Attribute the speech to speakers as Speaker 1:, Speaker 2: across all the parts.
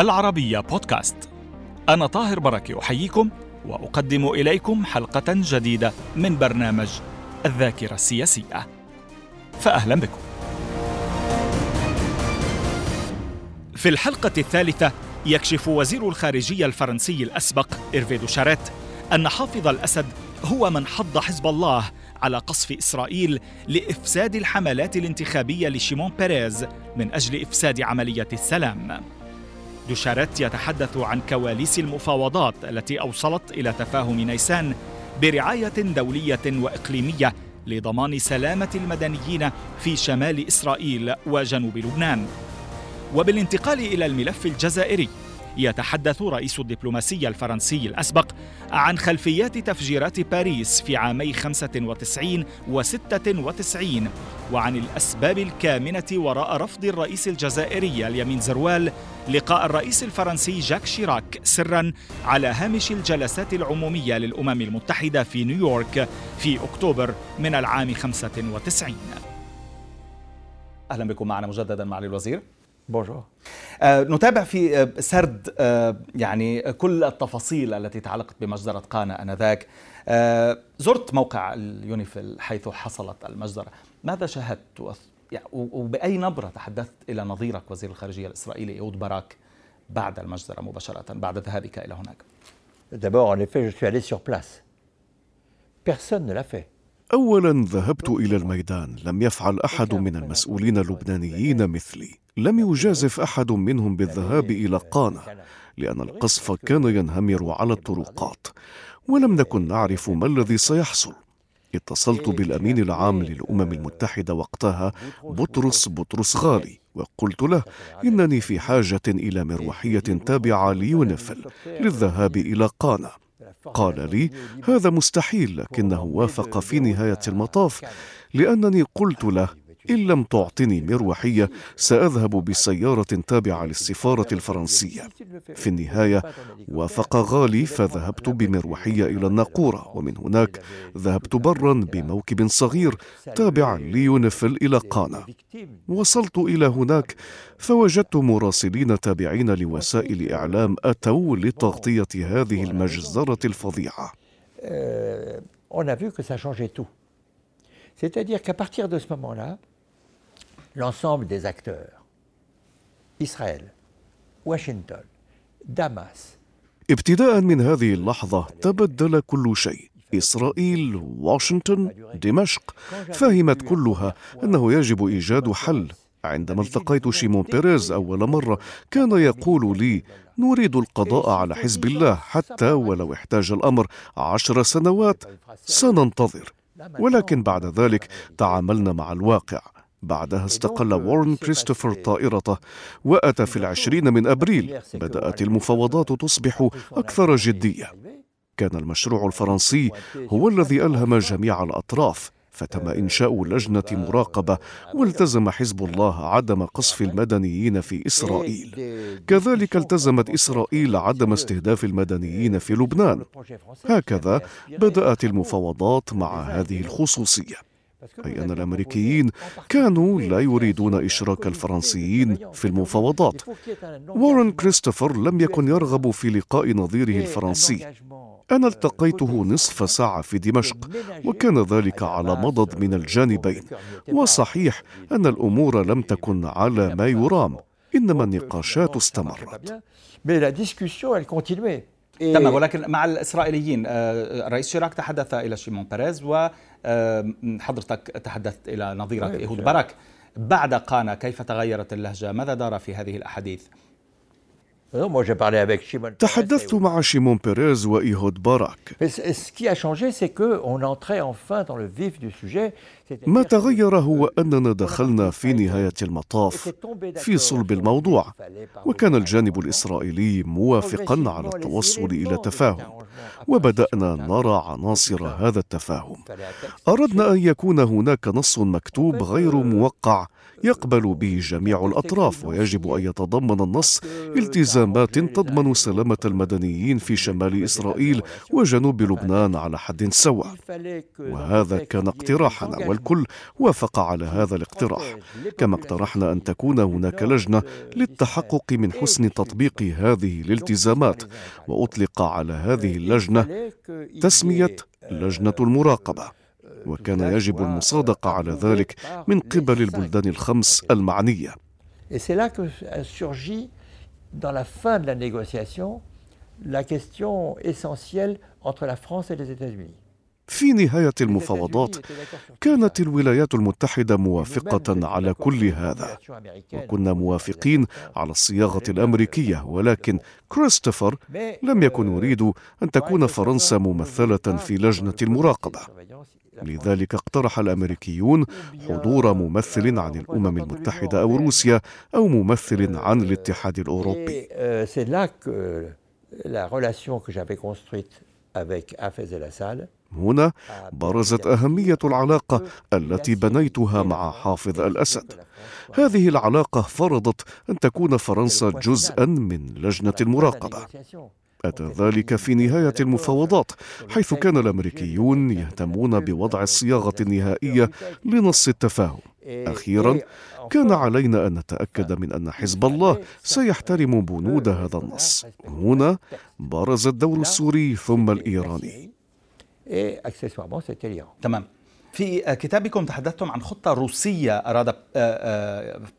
Speaker 1: العربية بودكاست. أنا طاهر بركة أحييكم وأقدم إليكم حلقة جديدة من برنامج الذاكرة السياسية. فأهلا بكم. في الحلقة الثالثة يكشف وزير الخارجية الفرنسي الأسبق إيرفي دوشاريت أن حافظ الأسد هو من حض حزب الله على قصف إسرائيل لإفساد الحملات الانتخابية لشيمون بيريز من أجل إفساد عملية السلام. دوشاريت يتحدث عن كواليس المفاوضات التي أوصلت إلى تفاهم نيسان برعاية دولية وإقليمية لضمان سلامة المدنيين في شمال إسرائيل وجنوب لبنان. وبالانتقال إلى الملف الجزائري يتحدث رئيس الدبلوماسية الفرنسي الأسبق عن خلفيات تفجيرات باريس في عامي 95 و 96 وعن الأسباب الكامنة وراء رفض الرئيس الجزائري اليمين زروال لقاء الرئيس الفرنسي جاك شيراك سرا على هامش الجلسات العمومية للأمم المتحدة في نيويورك في أكتوبر من العام 95
Speaker 2: أهلا بكم معنا مجددا معالي الوزير.
Speaker 3: بونجور.
Speaker 2: آه نتابع في آه سرد آه يعني كل التفاصيل التي تعلقت بمجزرة قانا آنذاك. آه زرت موقع اليونيفيل حيث حصلت المجزرة. ماذا شاهدت؟ يعني وبأي نبرة تحدثت إلى نظيرك وزير الخارجية الإسرائيلي إيهود باراك بعد المجزرة مباشرة بعد ذهابك إلى هناك؟
Speaker 3: D'abord, en effet, je suis allé sur place. Personne ne l'a fait.
Speaker 4: اولا ذهبت إلى الميدان لم يفعل أحد من المسؤولين اللبنانيين مثلي. لم يجازف أحد منهم بالذهاب إلى قانا لأن القصف كان ينهمر على الطرقات. ولم نكن نعرف ما الذي سيحصل. اتصلت بالأمين العام للأمم المتحدة وقتها بطرس بطرس غالي وقلت له إنني في حاجة إلى مروحية تابعة ليونفل للذهاب إلى قانا. قال لي هذا مستحيل لكنه وافق في نهاية المطاف لأنني قلت له إن لم تعطني مروحية سأذهب بسيارة تابعة للسفارة الفرنسية. في النهاية وافق غالي فذهبت بمروحية إلى الناقورة ومن هناك ذهبت برا بموكب صغير تابع ليونفل إلى قانا. وصلت إلى هناك فوجدت مراسلين تابعين لوسائل إعلام أتوا لتغطية هذه المجزرة الفظيعة.
Speaker 3: Euh, on a vu que ça changeait tout. C'est-à-dire qu'à partir de ce moment-là, l'ensemble des acteurs, Israël, Washington, Damas,
Speaker 4: ابتداء من هذه اللحظة تبدل كل شيء. إسرائيل واشنطن دمشق. فهمت كلها أنه يجب إيجاد حل. عندما التقيت شيمون بيريز أول مرة كان يقول لي نريد القضاء على حزب الله حتى ولو احتاج الأمر عشر سنوات سننتظر. ولكن بعد ذلك تعاملنا مع الواقع. بعدها استقل وارن كريستوفر طائرته وأتى في العشرين من أبريل. بدأت المفاوضات تصبح أكثر جدية. كان المشروع الفرنسي هو الذي ألهم جميع الأطراف. فتم إنشاء لجنة مراقبة والتزم حزب الله عدم قصف المدنيين في إسرائيل. كذلك التزمت إسرائيل عدم استهداف المدنيين في لبنان. هكذا بدأت المفاوضات مع هذه الخصوصية. أي أن الأمريكيين كانوا لا يريدون إشراك الفرنسيين في المفاوضات. وارن كريستوفر لم يكن يرغب في لقاء نظيره الفرنسي. أنا التقيته نصف ساعة في دمشق وكان ذلك على مضض من الجانبين. وصحيح أن الأمور لم تكن على ما يرام إنما النقاشات استمرت.
Speaker 2: تمام ولكن مع الإسرائيليين آه، الرئيس شيراك تحدث إلى شيمون بيريز وحضرتك تحدثت إلى نظيرك
Speaker 3: Oui,
Speaker 2: إيهود. باراك بعد قانا كيف تغيرت اللهجة؟ ماذا دار في هذه الأحاديث
Speaker 3: Non, moi j'ai parlé avec Shimon.
Speaker 4: تحدثت مع شيمون بيريز وإيهود باراك. ما تغير هو أننا دخلنا في نهاية المطاف في صلب الموضوع وكان الجانب الإسرائيلي موافقا على التوصل إلى تفاهم وبدأنا نرى عناصر هذا التفاهم. أردنا أن يكون هناك نص مكتوب غير موقع. يقبل به جميع الأطراف ويجب أن يتضمن النص التزامات تضمن سلامة المدنيين في شمال إسرائيل وجنوب لبنان على حد سواء. وهذا كان اقتراحنا والكل وافق على هذا الاقتراح. كما اقترحنا أن تكون هناك لجنة للتحقق من حسن تطبيق هذه الالتزامات وأطلق على هذه اللجنة تسمية لجنة المراقبة. وكان يجب المصادقة على ذلك من قبل البلدان الخمس المعنية.
Speaker 3: Dans la fin de la négociation, la question essentielle entre la France et les États-Unis.
Speaker 4: في نهاية المفاوضات كانت الولايات المتحدة موافقة على كل هذا. وكنا موافقين على الصياغة الأمريكية ولكن كريستوفر لم يكن يريد أن تكون فرنسا ممثلة في لجنة المراقبة. لذلك اقترح الأمريكيون حضور ممثل عن الأمم المتحدة أو روسيا أو ممثل عن الاتحاد
Speaker 3: الأوروبي. Hafez el-Assad
Speaker 4: هنا برزت أهمية العلاقة التي بنيتها مع حافظ الأسد. هذه العلاقة فرضت أن تكون فرنسا جزءا من لجنة المراقبة. أتى ذلك في نهاية المفاوضات حيث كان الأمريكيون يهتمون بوضع الصياغة النهائية لنص التفاهم. أخيرا كان علينا أن نتأكد من أن حزب الله سيحترم بنود هذا النص. هنا برز الدور السوري ثم
Speaker 3: l'Iran.
Speaker 2: تمام. في كتابكم تحدثتم عن خطة روسية أراد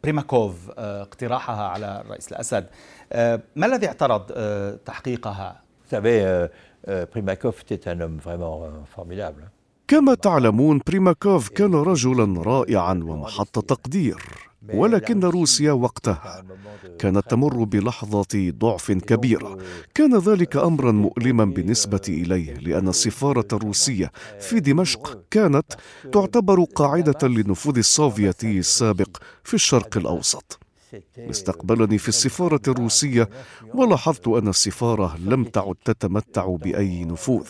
Speaker 2: بريماكوف اقتراحها على الرئيس الأسد ما الذي اعترض تحقيقها؟
Speaker 3: Vous savez, Primakov était un homme vraiment formidable.
Speaker 4: كما تعلمون بريماكوف كان رجلا رائعا ومحط تقدير ولكن روسيا وقتها كانت تمر بلحظة ضعف كبيرة. كان ذلك امرا مؤلما بالنسبة إليه لأن السفارة الروسية في دمشق كانت تعتبر قاعدة للنفوذ السوفيتي السابق في الشرق الأوسط. استقبلني في السفارة الروسية ولاحظت أن السفارة لم تعد تتمتع بأي نفوذ.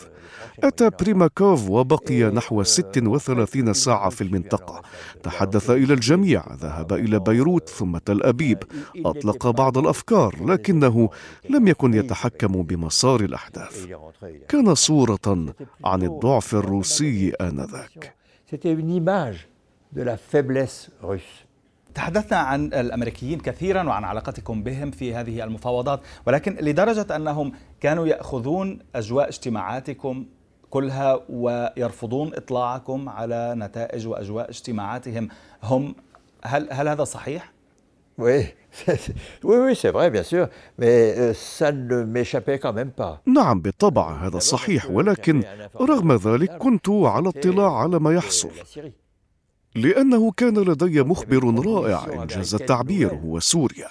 Speaker 4: أتى بريماكوف وبقي نحو 36 ساعة في المنطقة. تحدث إلى الجميع. ذهب إلى بيروت ثم تل أبيب. أطلق بعض الأفكار لكنه لم يكن يتحكم بمسار الأحداث. كان صورة عن الضعف الروسي آنذاك.
Speaker 2: تحدثنا عن الأمريكيين كثيرا وعن علاقتكم بهم في هذه المفاوضات ولكن لدرجة أنهم كانوا يأخذون أجواء اجتماعاتكم كلها ويرفضون إطلاعكم على نتائج وأجواء اجتماعاتهم. هم هل هل هذا صحيح؟
Speaker 3: Oui, oui, oui, c'est vrai, bien sûr, mais euh, ça ne m'échappait quand même pas.
Speaker 4: نعم بالطبع هذا صحيح ولكن رغم ذلك كنت على اطلاع على ما يحصل. لأنه كان لدي مخبر رائع إنجاز التعبير هو سوريا.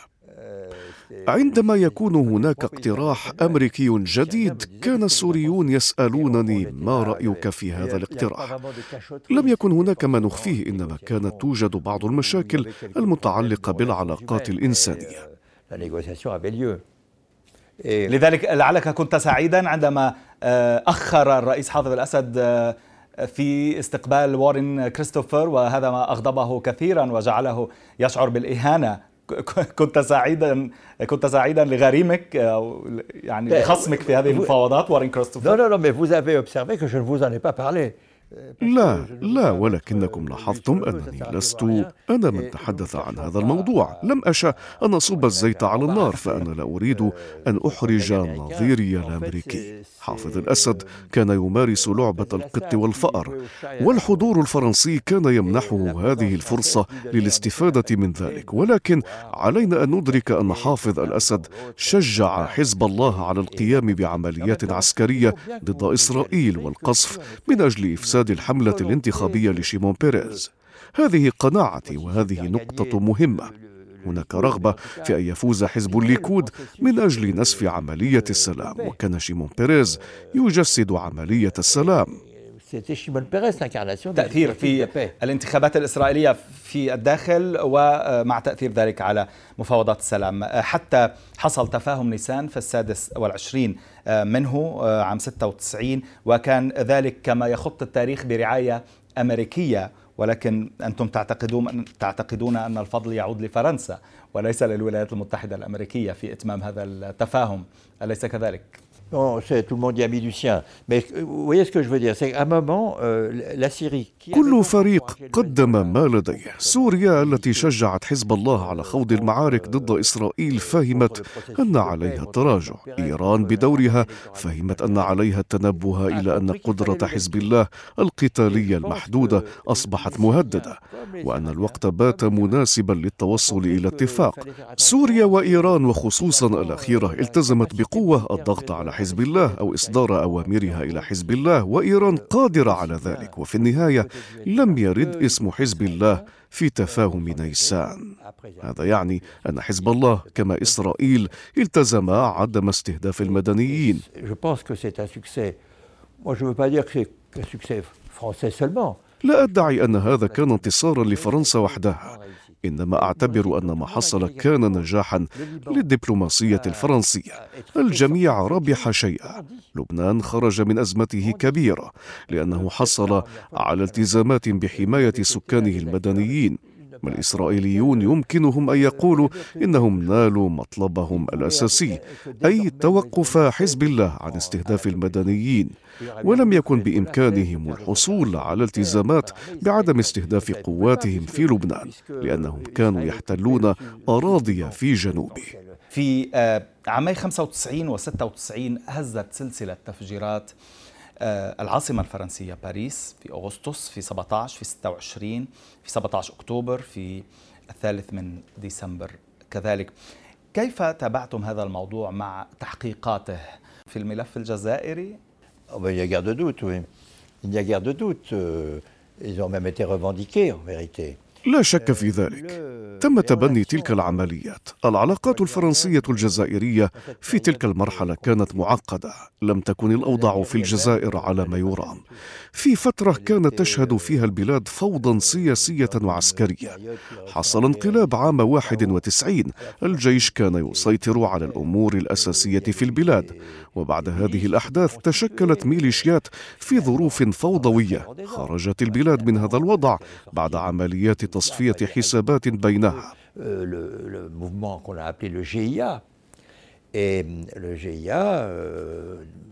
Speaker 4: عندما يكون هناك اقتراح أمريكي جديد كان السوريون يسألونني ما رأيك في هذا الاقتراح؟ لم يكن هناك ما نخفيه إنما كانت توجد بعض المشاكل المتعلقة بالعلاقات الإنسانية.
Speaker 2: لذلك لعلك كنت سعيدا عندما أخر الرئيس حافظ الأسد في استقبال وارن كريستوفر وهذا ما أغضبه كثيرا وجعله يشعر بالإهانة كنت سعيدا كنت سعيدا لغريمك يعني لخصمك في هذه المفاوضات وارين كريستوفر
Speaker 3: Non, non, non, mais vous avez observé que je ne vous en ai pas parlé.
Speaker 4: لا لا ولكنكم لاحظتم أنني لست أنا من تحدث عن هذا الموضوع. لم أشأ أن أصب الزيت على النار فأنا لا أريد أن أحرج نظيري الأمريكي. حافظ الأسد كان يمارس لعبة القط والفأر والحضور الفرنسي كان يمنحه هذه الفرصة للاستفادة من ذلك. ولكن علينا أن ندرك أن حافظ الأسد شجع حزب الله على القيام بعمليات عسكرية ضد إسرائيل والقصف. من أجل إفساد إفساد الحملة الانتخابية لشيمون بيريز. هذه قناعتي وهذه نقطة مهمة. هناك رغبة في أن يفوز حزب الليكود من أجل نسف عملية السلام. وكان شيمون بيريز يجسد عملية السلام.
Speaker 2: تأثير في الانتخابات الإسرائيلية في الداخل ومع تأثير ذلك على مفاوضات السلام. حتى حصل تفاهم نيسان في السادس والعشرين منه عام 96 وكان ذلك كما يخط التاريخ برعاية أمريكية. ولكن أنتم تعتقدون تعتقدون أن الفضل يعود لفرنسا وليس للولايات المتحدة الأمريكية في إتمام هذا التفاهم. أليس كذلك؟
Speaker 3: Non, c'est tout le monde y a mis du sien. Mais vous voyez ce que je veux dire, c'est qu'à un moment, la Syrie...
Speaker 4: كل فريق قدم ما لديه. سوريا التي شجعت حزب الله على خوض المعارك ضد إسرائيل فهمت أن عليها التراجع إيران بدورها فهمت أن عليها التنبه إلى أن قدرة حزب الله القتالية المحدودة أصبحت مهددة وأن الوقت بات مناسبا للتوصل إلى اتفاق. سوريا وإيران وخصوصا الأخيرة التزمت بقوة الضغط على حزب الله أو إصدار أوامرها إلى حزب الله وإيران قادرة على ذلك. وفي النهاية لم يرد اسم حزب الله في تفاهم نيسان. هذا يعني أن حزب الله كما إسرائيل التزم عدم استهداف المدنيين. لا أدعي أن هذا كان انتصارا لفرنسا وحدها. إنما أعتبر أن ما حصل كان نجاحا للدبلوماسية الفرنسية. الجميع ربح شيئا. لبنان خرج من أزمته كبيرة لأنه حصل على التزامات بحماية سكانه المدنيين. الإسرائيليون يمكنهم أن يقولوا إنهم نالوا مطلبهم الأساسي أي توقف حزب الله عن استهداف المدنيين ولم يكن بإمكانهم الحصول على التزامات بعدم استهداف قواتهم في لبنان لأنهم كانوا يحتلون أراضي في جنوبه.
Speaker 2: في آه، عامي 95 و 96 هزت سلسلة تفجيرات العاصمة الفرنسية باريس في أغسطس في 17 في 26 في 17 أكتوبر في الثالث من ديسمبر كذلك كيف تابعتم هذا الموضوع مع تحقيقاته في الملف الجزائري؟
Speaker 3: Oh, il y a guère de doute, oui. Il y a guerre de doute. Euh, ils ont même été revendiqués, en vérité.
Speaker 4: لا شك في ذلك. تم تبني تلك العمليات. العلاقات الفرنسية الجزائرية في تلك المرحلة كانت معقدة. لم تكن الأوضاع في الجزائر على ما يرام. في فترة كانت تشهد فيها البلاد فوضى سياسية وعسكرية. حصل انقلاب عام 91 الجيش كان يسيطر على الأمور الأساسية في البلاد. وبعد هذه الأحداث تشكلت ميليشيات في ظروف فوضوية. خرجت البلاد من هذا الوضع بعد عمليات تصفية حسابات بينها.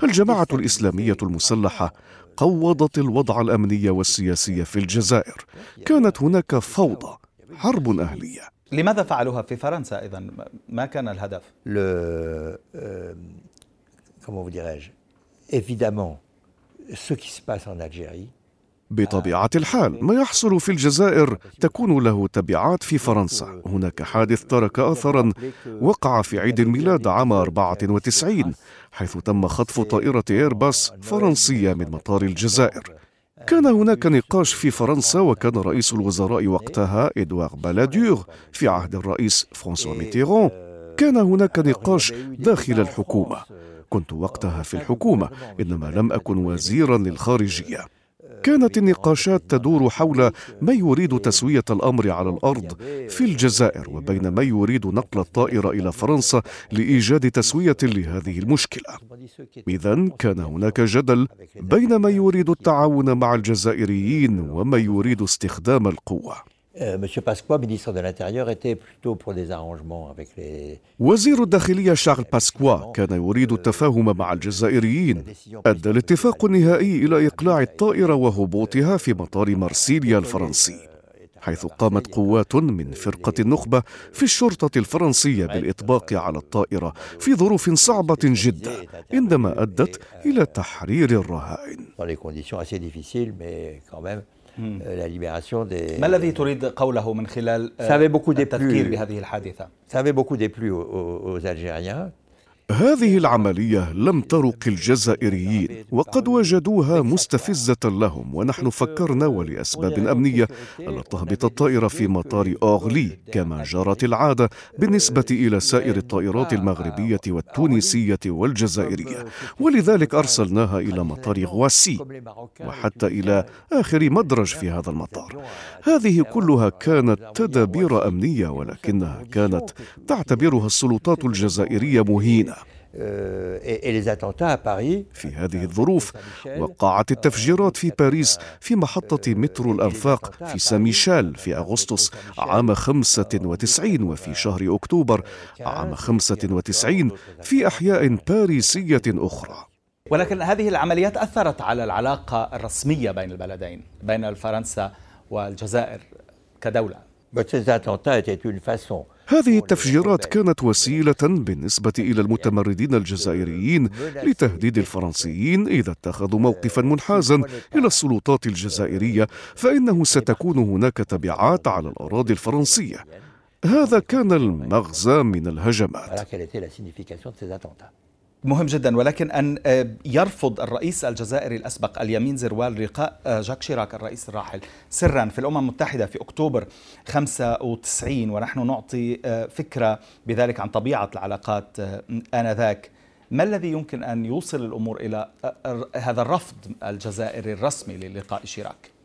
Speaker 4: الجماعة الإسلامية المسلحة قوضت الوضع الأمني والسياسي في الجزائر. كانت هناك فوضى حرب أهلية.
Speaker 2: لماذا فعلوها في فرنسا إذا ما كان الهدف؟
Speaker 3: comment vous dirais-je, évidemment, ce qui se passe en Algérie,
Speaker 4: بطبيعة الحال ما يحصل في الجزائر تكون له تبعات في فرنسا. هناك حادث ترك أثرا وقع في عيد الميلاد عام 94 حيث تم خطف طائرة إيرباص فرنسية من مطار الجزائر. كان هناك نقاش في فرنسا وكان رئيس الوزراء وقتها إدوار بالاديور في عهد الرئيس فرانسوا ميتيرون. كان هناك نقاش داخل الحكومة. كنت وقتها في الحكومة إنما لم أكن وزيرا للخارجية. كانت النقاشات تدور حول ما يريد تسوية الأمر على الأرض في الجزائر وبين ما يريد نقل الطائره إلى فرنسا لإيجاد تسوية لهذه المشكلة. اذا كان هناك جدل بين ما يريد التعاون مع الجزائريين وما يريد استخدام القوة.
Speaker 3: Monsieur Pasqua, ministre de l'Intérieur, était plutôt pour des arrangements avec les...
Speaker 4: وزير الداخلية شارل باسكوا كان يريد التفاهم مع الجزائريين. أدى الاتفاق النهائي إلى إقلاع الطائرة وهبوطها في مطار مرسيليا الفرنسي حيث قامت قوات من فرقة النخبة في الشرطة الفرنسية بالإطباق على الطائرة في ظروف صعبة جدا عندما أدت إلى تحرير الرهائن.
Speaker 2: Euh, la libération des... Ça avait beaucoup déplu,
Speaker 3: ça beaucoup déplu aux Algériens.
Speaker 4: هذه العملية لم ترق الجزائريين وقد وجدوها مستفزة لهم ونحن فكرنا ولأسباب أمنية. ألا تهبط الطائرة في مطار أوغلي كما جرت العادة بالنسبة إلى سائر الطائرات المغربية والتونسية والجزائرية. ولذلك أرسلناها إلى مطار غواسي وحتى إلى آخر مدرج في هذا المطار. هذه كلها كانت تدابير أمنية ولكنها كانت تعتبرها السلطات الجزائرية مهينة. في هذه الظروف وقعت التفجيرات في باريس في محطة مترو الأنفاق في سان ميشيل في أغسطس عام 95 وفي شهر أكتوبر عام 95 في أحياء باريسية أخرى.
Speaker 2: ولكن هذه العمليات أثرت على العلاقة الرسمية بين البلدين بين فرنسا والجزائر كدولة.
Speaker 4: هذه التفجيرات كانت وسيلة بالنسبة إلى المتمردين الجزائريين لتهديد الفرنسيين إذا اتخذوا موقفا منحازا إلى السلطات الجزائرية فإنه ستكون هناك تبعات على الأراضي الفرنسية. هذا كان المغزى من الهجمات.
Speaker 2: مهم جدا ولكن أن آه، يرفض الرئيس الجزائري الأسبق اليمين زروال لقاء آه، جاك شيراك الرئيس الراحل سرا في الأمم المتحدة في أكتوبر 95 ونحن نعطي آه، فكرة بذلك عن طبيعة العلاقات آنذاك ما الذي يمكن أن يوصل الأمور إلى هذا الرفض الجزائري الرسمي للقاء شيراك؟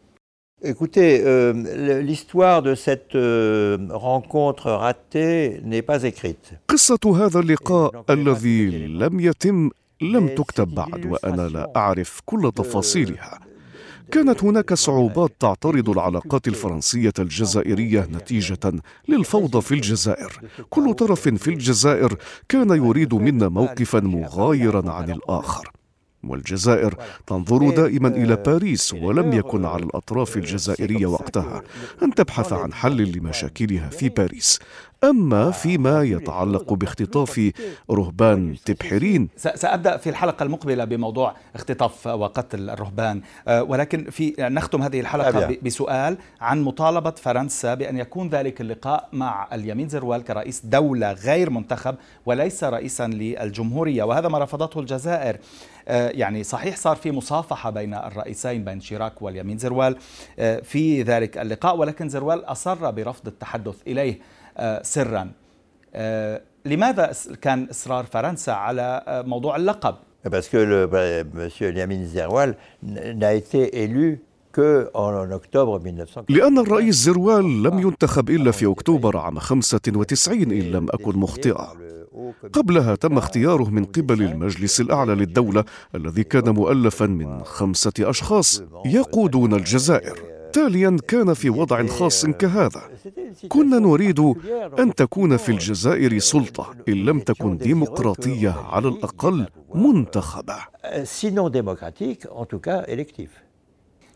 Speaker 3: Écoutez, euh, l'histoire de cette euh, rencontre ratée n'est pas écrite.
Speaker 4: قصة هذا اللقاء الذي لم يتم لم تكتب بعد وأنا لا أعرف كل تفاصيلها. كانت هناك صعوبات تعترض العلاقات الفرنسية الجزائرية نتيجة للفوضى في الجزائر. كل طرف في الجزائر كان يريد منا موقفا مغايرا عن الآخر. والجزائر. تنظر دائما إلى باريس ولم يكن على الأطراف الجزائرية وقتها. أن تبحث عن حل لمشاكلها في باريس. أما فيما يتعلق باختطاف رهبان تبحرين.
Speaker 2: سأبدأ في الحلقة المقبلة بموضوع اختطاف وقتل الرهبان. أه، ولكن في نختم هذه الحلقة بسؤال عن مطالبة فرنسا بأن يكون ذلك اللقاء مع اليمين زروال كرئيس دولة غير منتخب وليس رئيسا للجمهورية. وهذا ما رفضته الجزائر. أه، يعني صحيح صار في مصافحة بين الرئيسين بين شيراك واليمين زروال أه، في ذلك اللقاء ولكن زروال أصر برفض التحدث إليه. آه، سرا. آه، لماذا كان إصرار فرنسا على آه، موضوع اللقب؟
Speaker 3: Parce que le, monsieur Yamin Zerwal n'a été élu
Speaker 4: لأن الرئيس زروال لم ينتخب إلا في أكتوبر عام 95 إن لم أكن مخطئا قبلها تم اختياره من قبل المجلس الأعلى للدولة الذي كان مؤلفا من خمسة أشخاص يقودون الجزائر. تاليا كان في وضع خاص كهذا. كنا نريد أن تكون في الجزائر سلطة إن لم تكن ديمقراطية على الأقل منتخبة.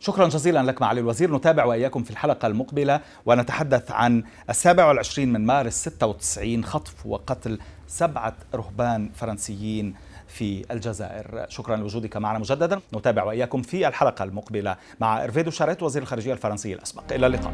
Speaker 2: شكرا جزيلا لك معالي الوزير. نتابع وإياكم في الحلقة المقبلة ونتحدث عن السابع والعشرين من مارس 96 خطف وقتل سبعة رهبان فرنسيين في الجزائر. شكرا لوجودك معنا مجددا. نتابع وإياكم في الحلقة المقبلة مع إرفيدو شاريت وزير الخارجية الفرنسي الأسبق. إلى اللقاء.